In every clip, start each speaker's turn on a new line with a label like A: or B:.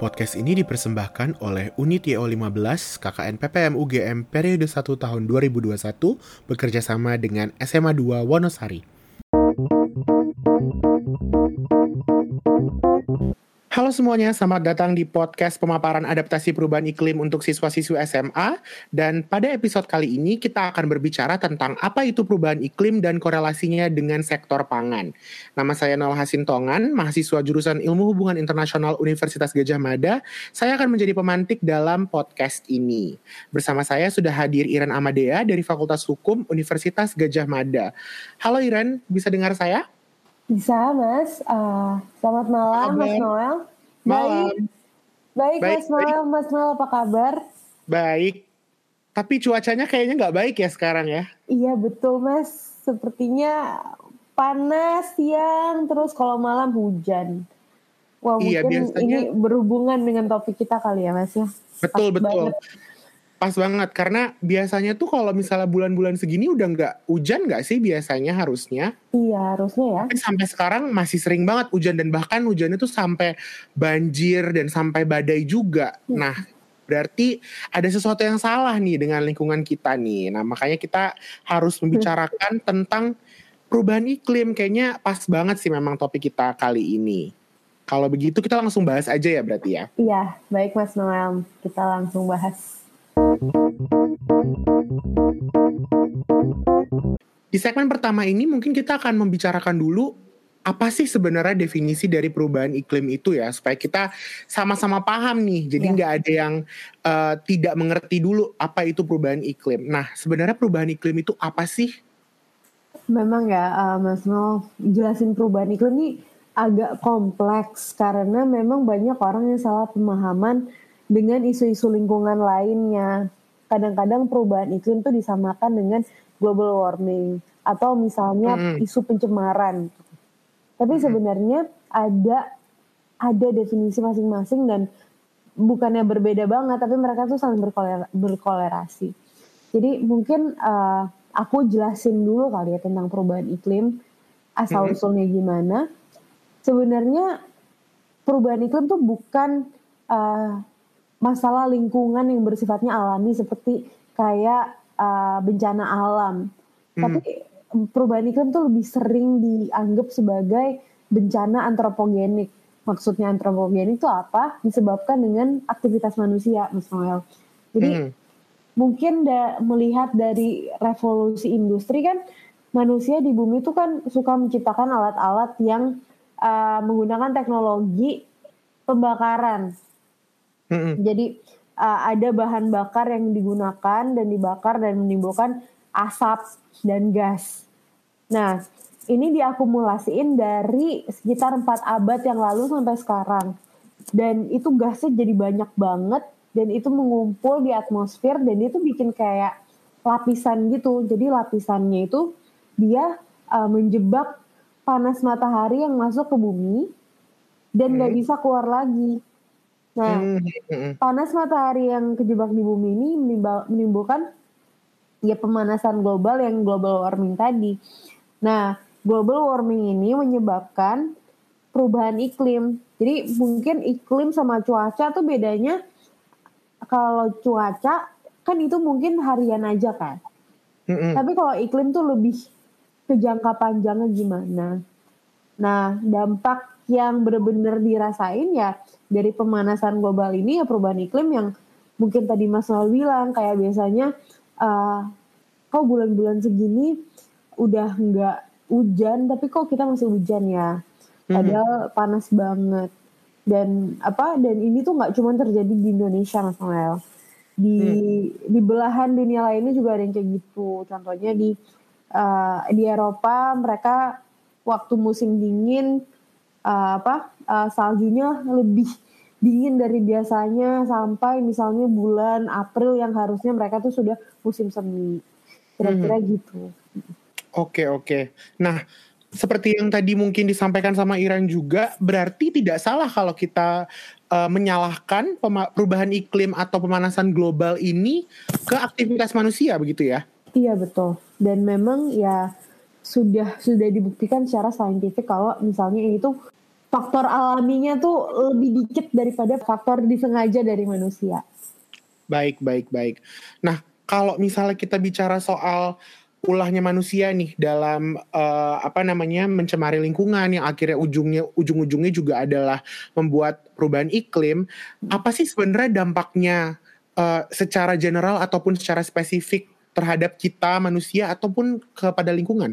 A: Podcast ini dipersembahkan oleh Unit YO 15 KKN PPM UGM periode 1 tahun 2021 bekerja sama dengan SMA 2 Wonosari. Halo semuanya, selamat datang di podcast pemaparan adaptasi perubahan iklim untuk siswa-siswi SMA. Dan pada episode kali ini kita akan berbicara tentang apa itu perubahan iklim dan korelasinya dengan sektor pangan. Nama saya Noel Hasintongan, mahasiswa jurusan Ilmu Hubungan Internasional Universitas Gajah Mada. Saya akan menjadi pemantik dalam podcast ini. Bersama saya sudah hadir Iren Amadea dari Fakultas Hukum Universitas Gajah Mada. Halo Iren, bisa dengar saya?
B: Bisa, Mas. Uh, selamat malam, Mas Noel.
A: Malam.
B: Baik, baik, baik Mas Noel. Mas Noel, apa kabar?
A: Baik. Tapi cuacanya kayaknya nggak baik ya sekarang ya?
B: Iya, betul, Mas. Sepertinya panas siang, terus kalau malam hujan. Wah, iya, mungkin biasanya... ini berhubungan dengan topik kita kali ya, Mas ya.
A: Betul, Pas betul. Banget. Pas banget karena biasanya tuh kalau misalnya bulan-bulan segini udah nggak hujan nggak sih biasanya harusnya?
B: Iya harusnya ya.
A: Tapi sampai sekarang masih sering banget hujan dan bahkan hujannya tuh sampai banjir dan sampai badai juga. Hmm. Nah berarti ada sesuatu yang salah nih dengan lingkungan kita nih. Nah makanya kita harus membicarakan hmm. tentang perubahan iklim. Kayaknya pas banget sih memang topik kita kali ini. Kalau begitu kita langsung bahas aja ya berarti ya.
B: Iya, baik Mas Noel. Kita langsung bahas.
A: Di segmen pertama ini mungkin kita akan membicarakan dulu apa sih sebenarnya definisi dari perubahan iklim itu ya supaya kita sama-sama paham nih jadi ya. nggak ya. ada yang uh, tidak mengerti dulu apa itu perubahan iklim. Nah sebenarnya perubahan iklim itu apa sih?
B: Memang ya uh, Mas Mo jelasin perubahan iklim ini agak kompleks karena memang banyak orang yang salah pemahaman dengan isu-isu lingkungan lainnya. Kadang-kadang perubahan iklim itu disamakan dengan global warming atau misalnya mm -hmm. isu pencemaran. Tapi sebenarnya ada ada definisi masing-masing dan bukannya berbeda banget, tapi mereka tuh saling berkoler, berkolerasi. Jadi mungkin uh, aku jelasin dulu kali ya tentang perubahan iklim, asal usulnya gimana. Sebenarnya perubahan iklim tuh bukan uh, masalah lingkungan yang bersifatnya alami seperti kayak uh, bencana alam. Hmm. Tapi perubahan iklim tuh lebih sering dianggap sebagai bencana antropogenik. Maksudnya antropogenik itu apa? Disebabkan dengan aktivitas manusia, Mas Noel. Jadi hmm. mungkin da melihat dari revolusi industri kan manusia di bumi itu kan suka menciptakan alat-alat yang uh, menggunakan teknologi pembakaran hmm Jadi uh, ada bahan bakar yang digunakan dan dibakar dan menimbulkan asap dan gas. Nah, ini diakumulasiin dari sekitar 4 abad yang lalu sampai sekarang. Dan itu gasnya jadi banyak banget dan itu mengumpul di atmosfer dan itu bikin kayak lapisan gitu. Jadi lapisannya itu dia uh, menjebak panas matahari yang masuk ke bumi dan nggak hmm. bisa keluar lagi. Nah, hmm. panas matahari yang kejebak di bumi ini menimbulkan ya pemanasan global yang global warming tadi. Nah, global warming ini menyebabkan perubahan iklim. Jadi mungkin iklim sama cuaca tuh bedanya kalau cuaca kan itu mungkin harian aja kan. Mm-hmm. Tapi kalau iklim tuh lebih ke jangka panjangnya gimana. Nah, dampak yang benar-benar dirasain ya dari pemanasan global ini ya perubahan iklim yang mungkin tadi Mas Noel bilang kayak biasanya uh, kok bulan-bulan segini udah nggak hujan tapi kok kita masih hujan ya mhm. padahal mm-hmm. panas banget dan apa dan ini tuh nggak cuma terjadi di Indonesia Mas Noel di mm. di belahan dunia lainnya juga ada yang kayak gitu contohnya di uh, di Eropa mereka waktu musim dingin uh, apa uh, saljunya lebih dingin dari biasanya sampai misalnya bulan April yang harusnya mereka tuh sudah musim semi kira-kira hmm. gitu.
A: Oke okay, oke. Okay. Nah seperti yang tadi mungkin disampaikan sama Iran juga berarti tidak salah kalau kita uh, menyalahkan perubahan iklim atau pemanasan global ini ke aktivitas manusia begitu ya?
B: Iya betul. Dan memang ya sudah sudah dibuktikan secara saintifik kalau misalnya ini tuh faktor alaminya tuh lebih dikit daripada faktor disengaja dari manusia.
A: Baik, baik, baik. Nah, kalau misalnya kita bicara soal ulahnya manusia nih dalam uh, apa namanya mencemari lingkungan yang akhirnya ujungnya ujung-ujungnya juga adalah membuat perubahan iklim apa sih sebenarnya dampaknya uh, secara general ataupun secara spesifik terhadap kita manusia ataupun kepada lingkungan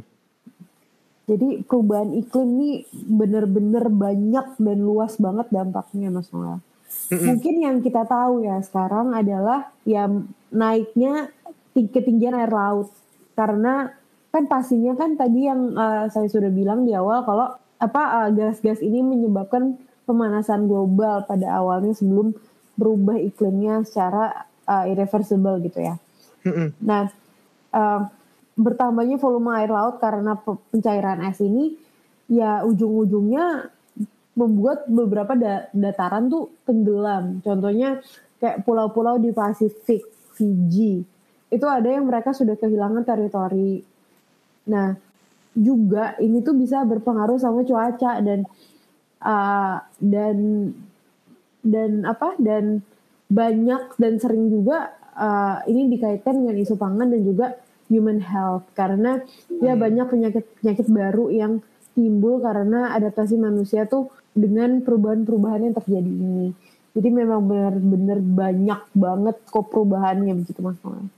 B: jadi perubahan iklim ini benar-benar banyak dan luas banget dampaknya Mas Noel. Mungkin yang kita tahu ya sekarang adalah yang naiknya ketinggian air laut karena kan pastinya kan tadi yang uh, saya sudah bilang di awal kalau apa uh, gas-gas ini menyebabkan pemanasan global pada awalnya sebelum berubah iklimnya secara uh, irreversible gitu ya. Mm-hmm. Nah, uh, bertambahnya volume air laut karena pencairan es ini ya ujung-ujungnya membuat beberapa da- dataran tuh tenggelam. Contohnya kayak pulau-pulau di Pasifik, Fiji, itu ada yang mereka sudah kehilangan teritori. Nah, juga ini tuh bisa berpengaruh sama cuaca dan uh, dan dan apa dan banyak dan sering juga uh, ini dikaitkan dengan isu pangan dan juga human health karena ya hmm. banyak penyakit penyakit baru yang timbul karena adaptasi manusia tuh dengan perubahan-perubahan yang terjadi ini. Jadi memang benar-benar banyak banget kok perubahannya begitu Mas Noel.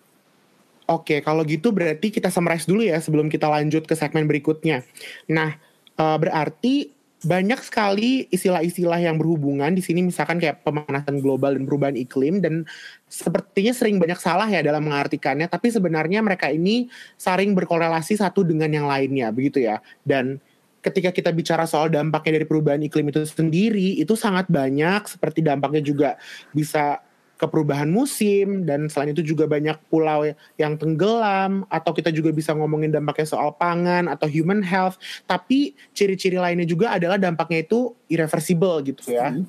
A: Oke, kalau gitu berarti kita summarize dulu ya sebelum kita lanjut ke segmen berikutnya. Nah, uh, berarti banyak sekali istilah-istilah yang berhubungan di sini misalkan kayak pemanasan global dan perubahan iklim dan sepertinya sering banyak salah ya dalam mengartikannya tapi sebenarnya mereka ini saling berkorelasi satu dengan yang lainnya begitu ya. Dan ketika kita bicara soal dampaknya dari perubahan iklim itu sendiri itu sangat banyak seperti dampaknya juga bisa ke perubahan musim dan selain itu juga banyak pulau yang tenggelam atau kita juga bisa ngomongin dampaknya soal pangan atau human health. Tapi ciri-ciri lainnya juga adalah dampaknya itu irreversible gitu ya. Hmm.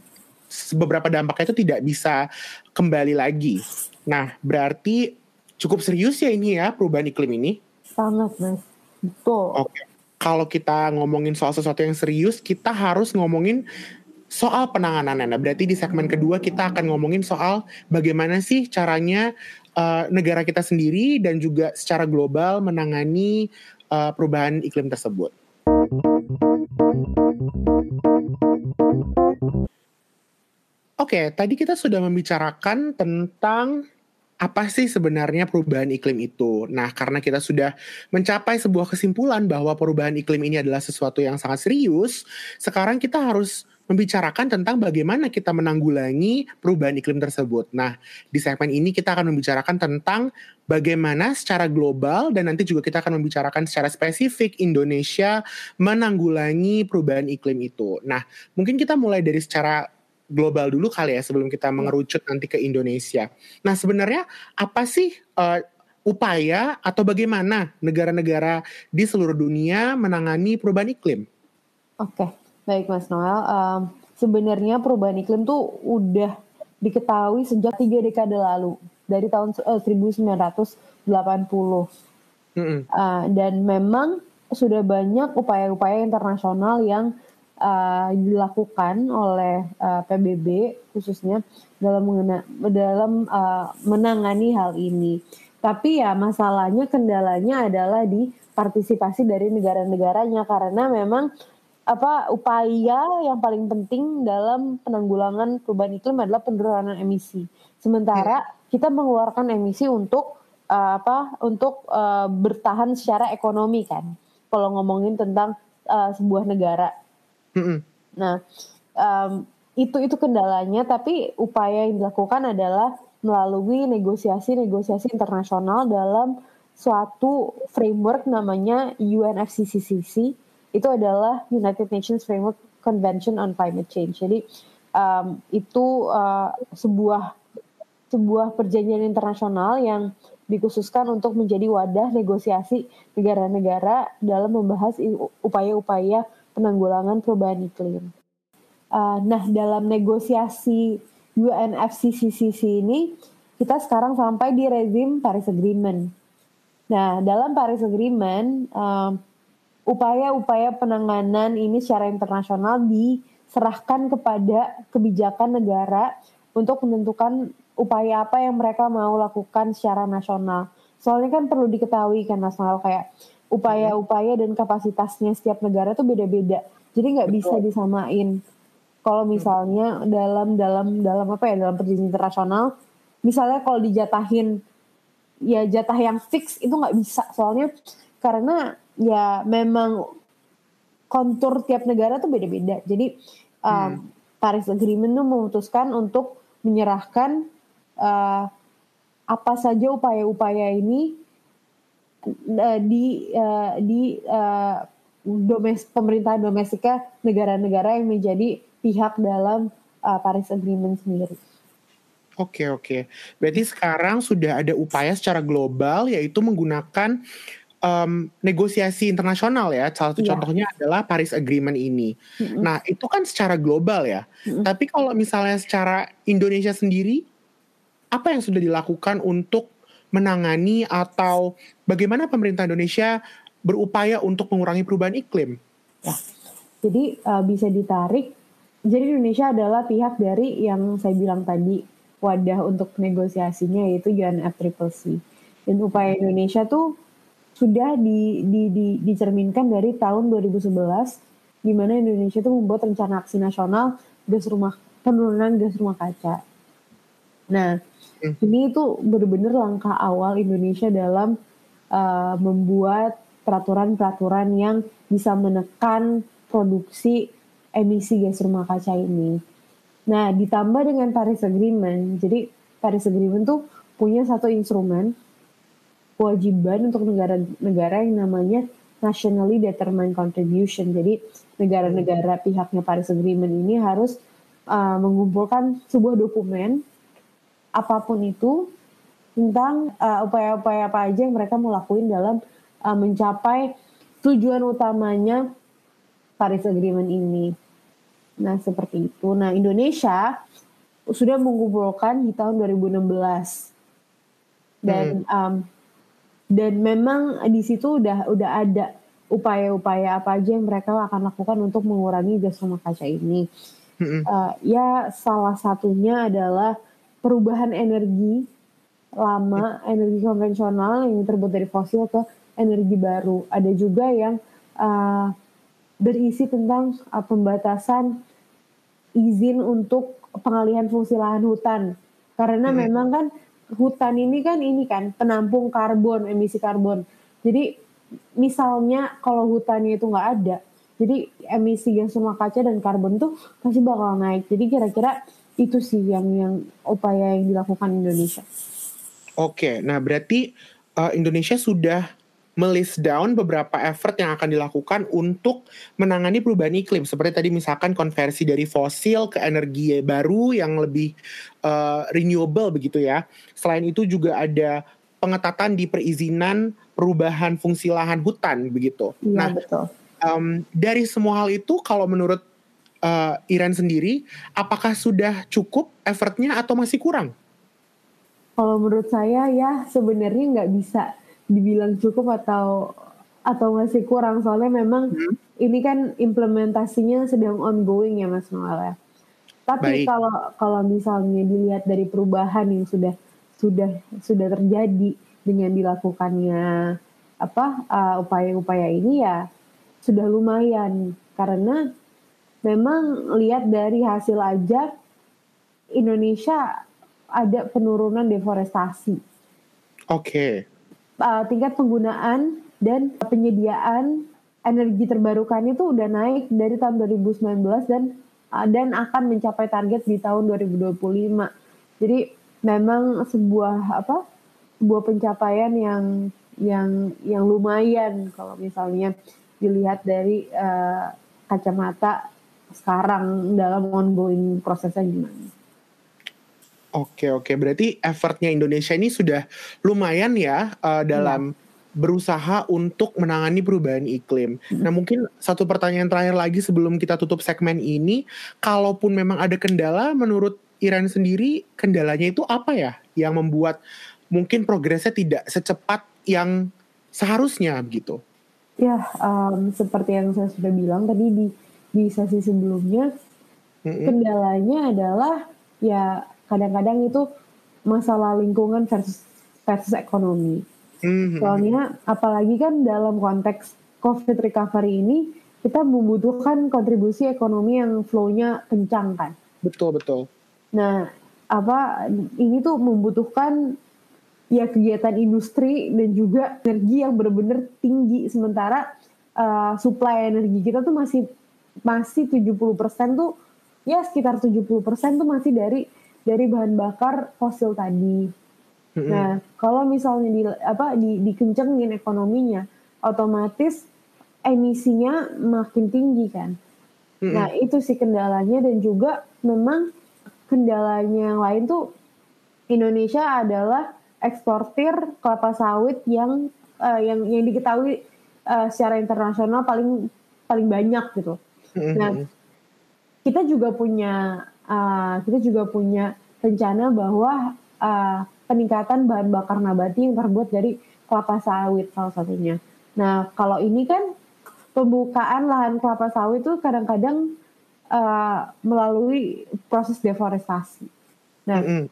A: beberapa dampaknya itu tidak bisa kembali lagi. Nah berarti cukup serius ya ini ya perubahan iklim ini?
B: Sangat mas. Betul.
A: Oke. Kalau kita ngomongin soal sesuatu yang serius kita harus ngomongin soal penanganannya. Nah, berarti di segmen kedua kita akan ngomongin soal bagaimana sih caranya uh, negara kita sendiri dan juga secara global menangani uh, perubahan iklim tersebut. Oke, okay, tadi kita sudah membicarakan tentang apa sih sebenarnya perubahan iklim itu? Nah, karena kita sudah mencapai sebuah kesimpulan bahwa perubahan iklim ini adalah sesuatu yang sangat serius, sekarang kita harus membicarakan tentang bagaimana kita menanggulangi perubahan iklim tersebut. Nah, di segmen ini kita akan membicarakan tentang bagaimana secara global dan nanti juga kita akan membicarakan secara spesifik Indonesia menanggulangi perubahan iklim itu. Nah, mungkin kita mulai dari secara global dulu kali ya sebelum kita mengerucut nanti ke Indonesia. Nah sebenarnya apa sih uh, upaya atau bagaimana negara-negara di seluruh dunia menangani perubahan iklim?
B: Oke, baik Mas Noel. Um, sebenarnya perubahan iklim tuh udah diketahui sejak tiga dekade lalu dari tahun uh, 1980. Mm -hmm. uh, dan memang sudah banyak upaya-upaya internasional yang uh, dilakukan oleh uh, eh, PBB khususnya dalam mengena, dalam uh, menangani hal ini. Tapi ya masalahnya kendalanya adalah di partisipasi dari negara-negaranya karena memang apa upaya yang paling penting dalam penanggulangan perubahan iklim adalah penurunan emisi. Sementara kita mengeluarkan emisi untuk uh, apa untuk uh, bertahan secara ekonomi kan. Kalau ngomongin tentang uh, sebuah negara Nah, um, itu itu kendalanya, tapi upaya yang dilakukan adalah melalui negosiasi-negosiasi internasional dalam suatu framework namanya UNFCCC. Itu adalah United Nations Framework Convention on Climate Change. Jadi um, itu uh, sebuah sebuah perjanjian internasional yang dikhususkan untuk menjadi wadah negosiasi negara-negara dalam membahas upaya-upaya penanggulangan perubahan iklim. Uh, nah, dalam negosiasi UNFCCC ini, kita sekarang sampai di rezim Paris Agreement. Nah, dalam Paris Agreement, upaya upaya-upaya penanganan ini secara internasional serahkan kepada kebijakan negara untuk menentukan upaya apa yang mereka mau lakukan secara nasional. Soalnya kan perlu diketahui kan nasional kayak upaya-upaya dan kapasitasnya setiap negara tuh beda-beda. Jadi nggak bisa disamain. Kalau misalnya dalam dalam dalam apa ya dalam perjanjian internasional, misalnya kalau dijatahin ya jatah yang fix itu nggak bisa soalnya karena ya memang kontur tiap negara tuh beda-beda. Jadi um, hmm. Paris Agreement tuh memutuskan untuk menyerahkan uh, apa saja upaya-upaya ini uh, di uh, di uh, domes pemerintahan domestika negara-negara yang menjadi pihak dalam uh, Paris Agreement sendiri.
A: Oke oke. Berarti sekarang sudah ada upaya secara global yaitu menggunakan um, negosiasi internasional ya. Salah satu yeah. contohnya adalah Paris Agreement ini. Mm-hmm. Nah itu kan secara global ya. Mm-hmm. Tapi kalau misalnya secara Indonesia sendiri, apa yang sudah dilakukan untuk menangani atau bagaimana pemerintah Indonesia berupaya untuk mengurangi perubahan iklim?
B: Ya, jadi uh, bisa ditarik. Jadi Indonesia adalah pihak dari yang saya bilang tadi wadah untuk negosiasinya yaitu UNFCCC. Dan upaya Indonesia tuh sudah di, di, di, dicerminkan dari tahun 2011 di mana Indonesia tuh membuat rencana aksi nasional gas rumah penurunan gas rumah kaca. Nah, hmm. ini itu benar-benar langkah awal Indonesia dalam uh, membuat peraturan-peraturan yang bisa menekan produksi emisi gas rumah kaca ini. Nah, ditambah dengan Paris Agreement. Jadi Paris Agreement tuh punya satu instrumen kewajiban untuk negara-negara yang namanya nationally determined contribution. Jadi negara-negara pihaknya Paris Agreement ini harus uh, mengumpulkan sebuah dokumen apa pun itu tentang uh, upaya-upaya uh, apa aja yang mereka mau lakuin dalam uh, mencapai tujuan utamanya Paris Agreement ini. Nah, seperti itu. Nah, Indonesia sudah mengumpulkan di tahun 2016. Dan hmm. um, dan memang di situ udah udah ada upaya-upaya apa aja yang mereka akan lakukan untuk mengurangi gas rumah kaca ini. Uh, ya salah satunya adalah perubahan energi lama, hmm. energi konvensional yang terbuat dari fosil ke energi baru. Ada juga yang uh, berisi tentang uh, pembatasan izin untuk pengalihan fungsi lahan hutan karena hmm. memang kan hutan ini kan ini kan penampung karbon emisi karbon. Jadi misalnya kalau hutannya itu nggak ada jadi emisi gas rumah kaca dan karbon tuh pasti bakal naik. Jadi kira-kira itu sih yang yang upaya yang dilakukan Indonesia.
A: Oke nah berarti uh, Indonesia sudah melist down beberapa effort yang akan dilakukan untuk menangani perubahan iklim seperti tadi misalkan konversi dari fosil ke energi baru yang lebih uh, renewable begitu ya. Selain itu juga ada pengetatan di perizinan perubahan fungsi lahan hutan begitu.
B: Iya, nah, betul.
A: Um, dari semua hal itu kalau menurut uh, Iran sendiri, apakah sudah cukup effortnya atau masih kurang?
B: Kalau menurut saya ya sebenarnya nggak bisa dibilang cukup atau atau masih kurang soalnya memang hmm. ini kan implementasinya sedang ongoing ya Mas Noel ya. Tapi Baik. kalau kalau misalnya dilihat dari perubahan yang sudah sudah sudah terjadi dengan dilakukannya apa uh, upaya-upaya uh, ini ya sudah lumayan karena memang lihat dari hasil aja Indonesia ada penurunan deforestasi.
A: Oke. Okay
B: uh, tingkat penggunaan dan penyediaan energi terbarukan itu udah naik dari tahun 2019 dan uh, dan akan mencapai target di tahun 2025. Jadi memang sebuah apa? sebuah pencapaian yang yang yang lumayan kalau misalnya dilihat dari uh, kacamata sekarang dalam ongoing prosesnya gimana.
A: Oke oke berarti effortnya Indonesia ini sudah lumayan ya uh, dalam hmm. berusaha untuk menangani perubahan iklim. Hmm. Nah mungkin satu pertanyaan terakhir lagi sebelum kita tutup segmen ini, kalaupun memang ada kendala, menurut Iran sendiri kendalanya itu apa ya yang membuat mungkin progresnya tidak secepat yang seharusnya begitu?
B: Ya um, seperti yang saya sudah bilang tadi di di sesi sebelumnya hmm. kendalanya adalah ya kadang-kadang itu masalah lingkungan versus versus ekonomi. Hmm. Soalnya apalagi kan dalam konteks COVID recovery ini kita membutuhkan kontribusi ekonomi yang flow-nya kencang kan.
A: Betul betul.
B: Nah apa ini tuh membutuhkan ya kegiatan industri dan juga energi yang benar-benar tinggi sementara uh, supply energi kita tuh masih masih 70% tuh ya sekitar 70% tuh masih dari dari bahan bakar fosil tadi. Mm-hmm. Nah, kalau misalnya di apa di dikencengin ekonominya, otomatis emisinya makin tinggi kan. Mm-hmm. Nah, itu sih kendalanya dan juga memang kendalanya yang lain tuh Indonesia adalah eksportir kelapa sawit yang uh, yang yang diketahui uh, secara internasional paling paling banyak gitu. Mm-hmm. Nah, kita juga punya uh, kita juga punya rencana bahwa uh, peningkatan bahan bakar nabati yang terbuat dari kelapa sawit salah satunya. Nah, kalau ini kan pembukaan lahan kelapa sawit itu kadang-kadang uh, melalui proses deforestasi. Nah, mm -hmm.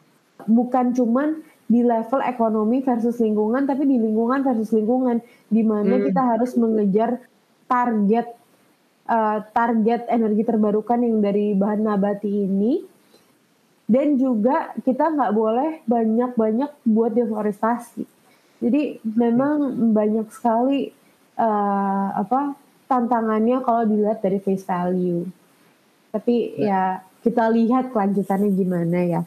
B: bukan cuman di level ekonomi versus lingkungan, tapi di lingkungan versus lingkungan, di mana mm. kita harus mengejar target uh, target energi terbarukan yang dari bahan nabati ini dan juga kita nggak boleh banyak-banyak buat deforestasi. Jadi memang banyak sekali uh, apa tantangannya kalau dilihat dari face value. Tapi ya kita lihat kelanjutannya gimana ya.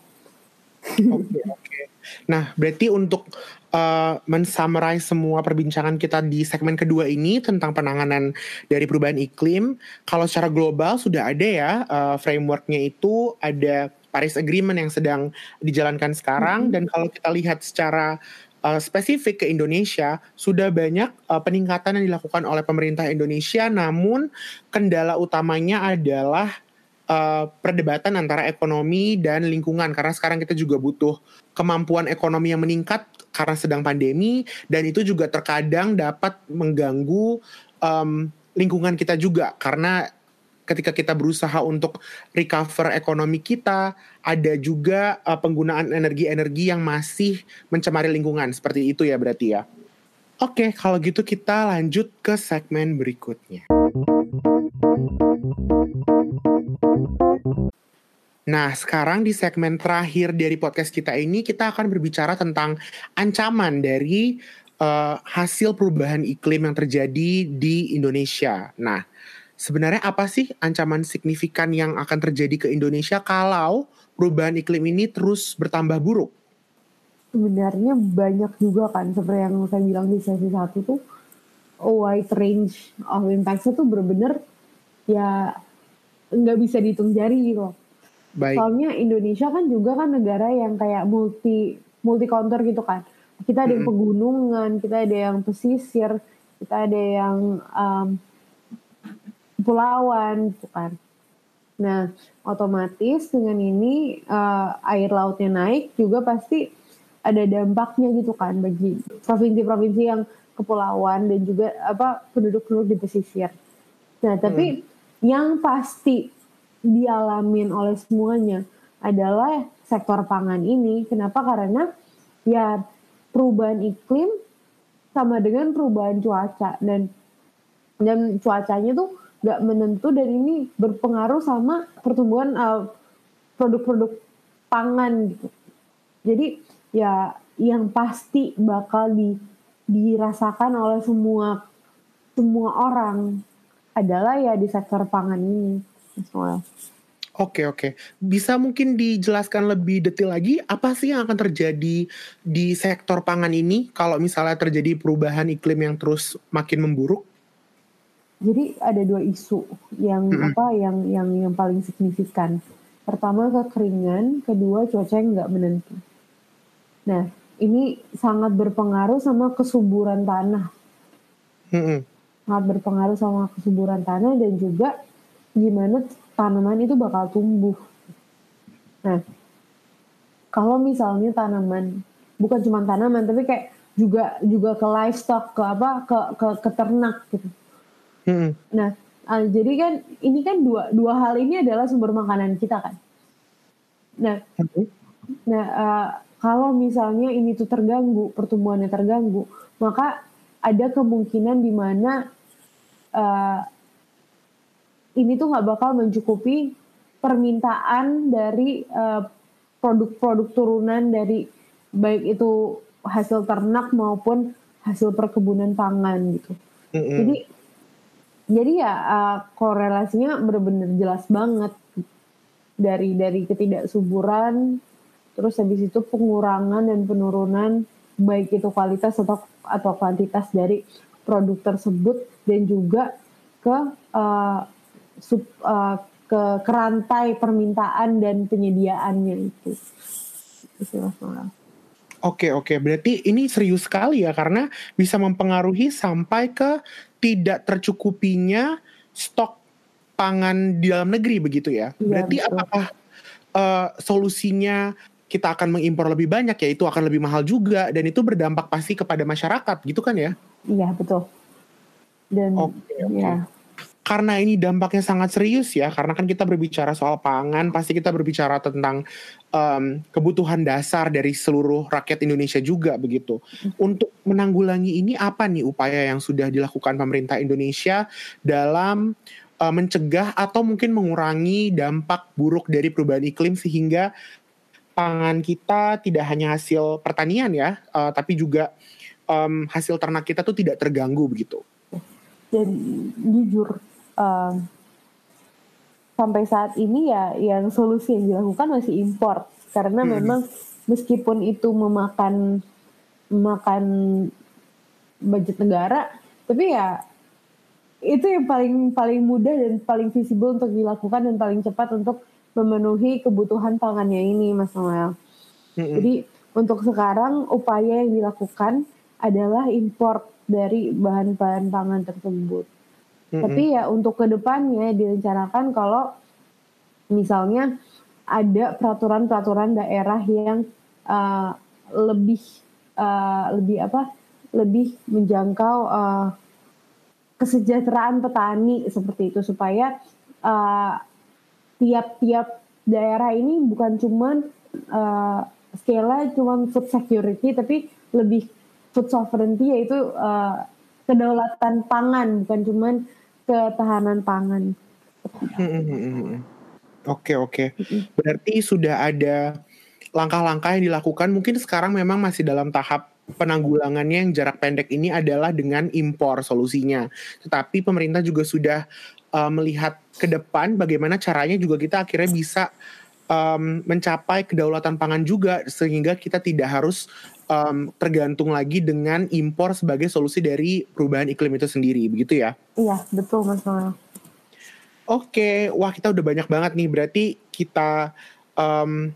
A: Oke, okay, oke. Okay. Nah, berarti untuk uh, mensummarize semua perbincangan kita di segmen kedua ini tentang penanganan dari perubahan iklim, kalau secara global sudah ada ya uh, frameworknya itu ada Paris Agreement yang sedang dijalankan sekarang mm-hmm. dan kalau kita lihat secara uh, spesifik ke Indonesia sudah banyak uh, peningkatan yang dilakukan oleh pemerintah Indonesia namun kendala utamanya adalah uh, perdebatan antara ekonomi dan lingkungan karena sekarang kita juga butuh kemampuan ekonomi yang meningkat karena sedang pandemi dan itu juga terkadang dapat mengganggu um, lingkungan kita juga karena ketika kita berusaha untuk recover ekonomi kita ada juga uh, penggunaan energi-energi yang masih mencemari lingkungan seperti itu ya berarti ya. Oke, kalau gitu kita lanjut ke segmen berikutnya. Nah, sekarang di segmen terakhir dari podcast kita ini kita akan berbicara tentang ancaman dari uh, hasil perubahan iklim yang terjadi di Indonesia. Nah, sebenarnya apa sih ancaman signifikan yang akan terjadi ke Indonesia kalau perubahan iklim ini terus bertambah buruk?
B: Sebenarnya banyak juga kan, seperti yang saya bilang di sesi satu tuh, a wide range of impacts itu benar-benar ya nggak bisa dihitung jari gitu Baik. Soalnya Indonesia kan juga kan negara yang kayak multi multi counter gitu kan. Kita ada yang pegunungan, kita ada yang pesisir, kita ada yang um, pulauan gitu kan. Nah, otomatis dengan ini uh, air lautnya naik juga pasti ada dampaknya gitu kan bagi provinsi-provinsi yang kepulauan dan juga apa penduduk-penduduk di pesisir. Nah, tapi hmm. yang pasti dialamin oleh semuanya adalah sektor pangan ini. Kenapa? Karena ya perubahan iklim sama dengan perubahan cuaca dan dan cuacanya tuh nggak menentu dan ini berpengaruh sama pertumbuhan uh, produk-produk pangan gitu. Jadi ya yang pasti bakal di, dirasakan oleh semua semua orang adalah ya di sektor pangan ini.
A: Oke oke, bisa mungkin dijelaskan lebih detail lagi apa sih yang akan terjadi di sektor pangan ini kalau misalnya terjadi perubahan iklim yang terus makin memburuk?
B: Jadi ada dua isu yang mm -hmm. apa yang yang yang paling signifikan. Pertama kekeringan, kedua cuaca yang nggak menentu. Nah ini sangat berpengaruh sama kesuburan tanah. Mm -hmm. Sangat berpengaruh sama kesuburan tanah dan juga gimana tanaman itu bakal tumbuh. Nah, kalau misalnya tanaman bukan cuma tanaman tapi kayak juga juga ke livestock ke apa ke ke, ke ternak gitu. Hmm. Nah, Uh, jadi kan ini kan dua dua hal ini adalah sumber makanan kita kan. Nah, nah uh, kalau misalnya ini tuh terganggu, pertumbuhannya terganggu, maka ada kemungkinan di mana uh, ini tuh nggak bakal mencukupi permintaan dari produk produk-produk turunan dari baik itu hasil ternak maupun hasil perkebunan pangan gitu. Mm -hmm. Jadi jadi ya uh, korelasinya benar-benar jelas banget dari dari ketidaksuburan terus habis itu pengurangan dan penurunan baik itu kualitas atau atau kuantitas dari produk tersebut dan juga ke uh, sub, uh, ke kerantai permintaan dan penyediaannya itu.
A: Oke oke, berarti ini serius sekali ya karena bisa mempengaruhi sampai ke tidak tercukupinya stok pangan di dalam negeri begitu ya. ya Berarti betul. apakah uh, solusinya kita akan mengimpor lebih banyak ya itu akan lebih mahal juga dan itu berdampak pasti kepada masyarakat gitu kan ya?
B: Iya betul. Dan okay, okay. ya
A: karena ini dampaknya sangat serius ya karena kan kita berbicara soal pangan pasti kita berbicara tentang um, kebutuhan dasar dari seluruh rakyat Indonesia juga begitu. Untuk menanggulangi ini apa nih upaya yang sudah dilakukan pemerintah Indonesia dalam uh, mencegah atau mungkin mengurangi dampak buruk dari perubahan iklim sehingga pangan kita tidak hanya hasil pertanian ya uh, tapi juga um, hasil ternak kita tuh tidak terganggu begitu?
B: Dan jujur um, sampai saat ini ya yang solusi yang dilakukan masih impor karena hmm. memang meskipun itu memakan memakan budget negara tapi ya itu yang paling paling mudah dan paling visible untuk dilakukan dan paling cepat untuk memenuhi kebutuhan pangannya ini Mas Noel. Hmm. Jadi untuk sekarang upaya yang dilakukan adalah import dari bahan-bahan pangan tersebut. Mm-hmm. Tapi ya untuk ke depannya direncanakan kalau misalnya ada peraturan-peraturan daerah yang uh, lebih uh, lebih apa lebih menjangkau uh, kesejahteraan petani seperti itu supaya uh, tiap-tiap daerah ini bukan cuman uh, skala cuman food security tapi lebih food sovereignty yaitu uh, kedaulatan pangan bukan cuman ketahanan pangan.
A: Oke oke. Berarti sudah ada langkah-langkah yang dilakukan. Mungkin sekarang memang masih dalam tahap penanggulangannya yang jarak pendek ini adalah dengan impor solusinya. Tetapi pemerintah juga sudah uh, melihat ke depan bagaimana caranya juga kita akhirnya bisa um, mencapai kedaulatan pangan juga sehingga kita tidak harus um, tergantung lagi dengan impor sebagai solusi dari perubahan iklim itu sendiri, begitu ya?
B: Iya, betul Mas Noel.
A: Oke, wah kita udah banyak banget nih. Berarti kita um,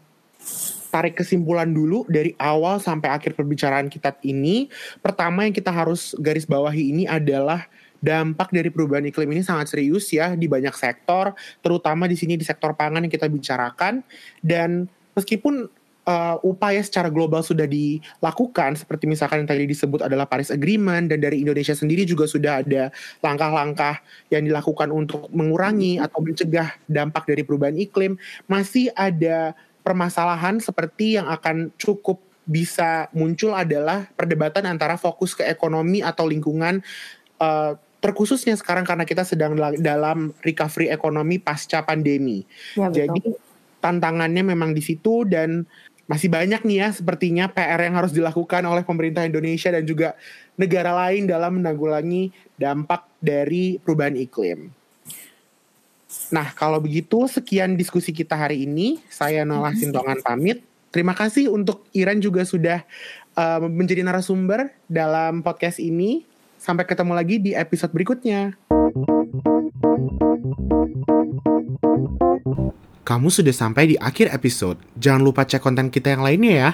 A: tarik kesimpulan dulu dari awal sampai akhir perbicaraan kita ini. Pertama yang kita harus garis bawahi ini adalah dampak dari perubahan iklim ini sangat serius ya di banyak sektor, terutama di sini di sektor pangan yang kita bicarakan. Dan meskipun uh, upaya secara global sudah dilakukan seperti misalkan yang tadi disebut adalah Paris Agreement dan dari Indonesia sendiri juga sudah ada langkah-langkah yang dilakukan untuk mengurangi atau mencegah dampak dari perubahan iklim masih ada permasalahan seperti yang akan cukup bisa muncul adalah perdebatan antara fokus ke ekonomi atau lingkungan uh, terkhususnya sekarang karena kita sedang dalam recovery ekonomi pasca pandemi. Ya, Jadi tantangannya memang di situ dan masih banyak nih ya sepertinya PR yang harus dilakukan oleh pemerintah Indonesia dan juga negara lain dalam menanggulangi dampak dari perubahan iklim. Nah, kalau begitu sekian diskusi kita hari ini. Saya Nolah. Sintongan pamit. Terima kasih untuk Iran juga sudah uh, menjadi narasumber dalam podcast ini. Sampai ketemu lagi di episode berikutnya. Kamu sudah sampai di akhir episode. Jangan lupa cek konten kita yang lainnya ya.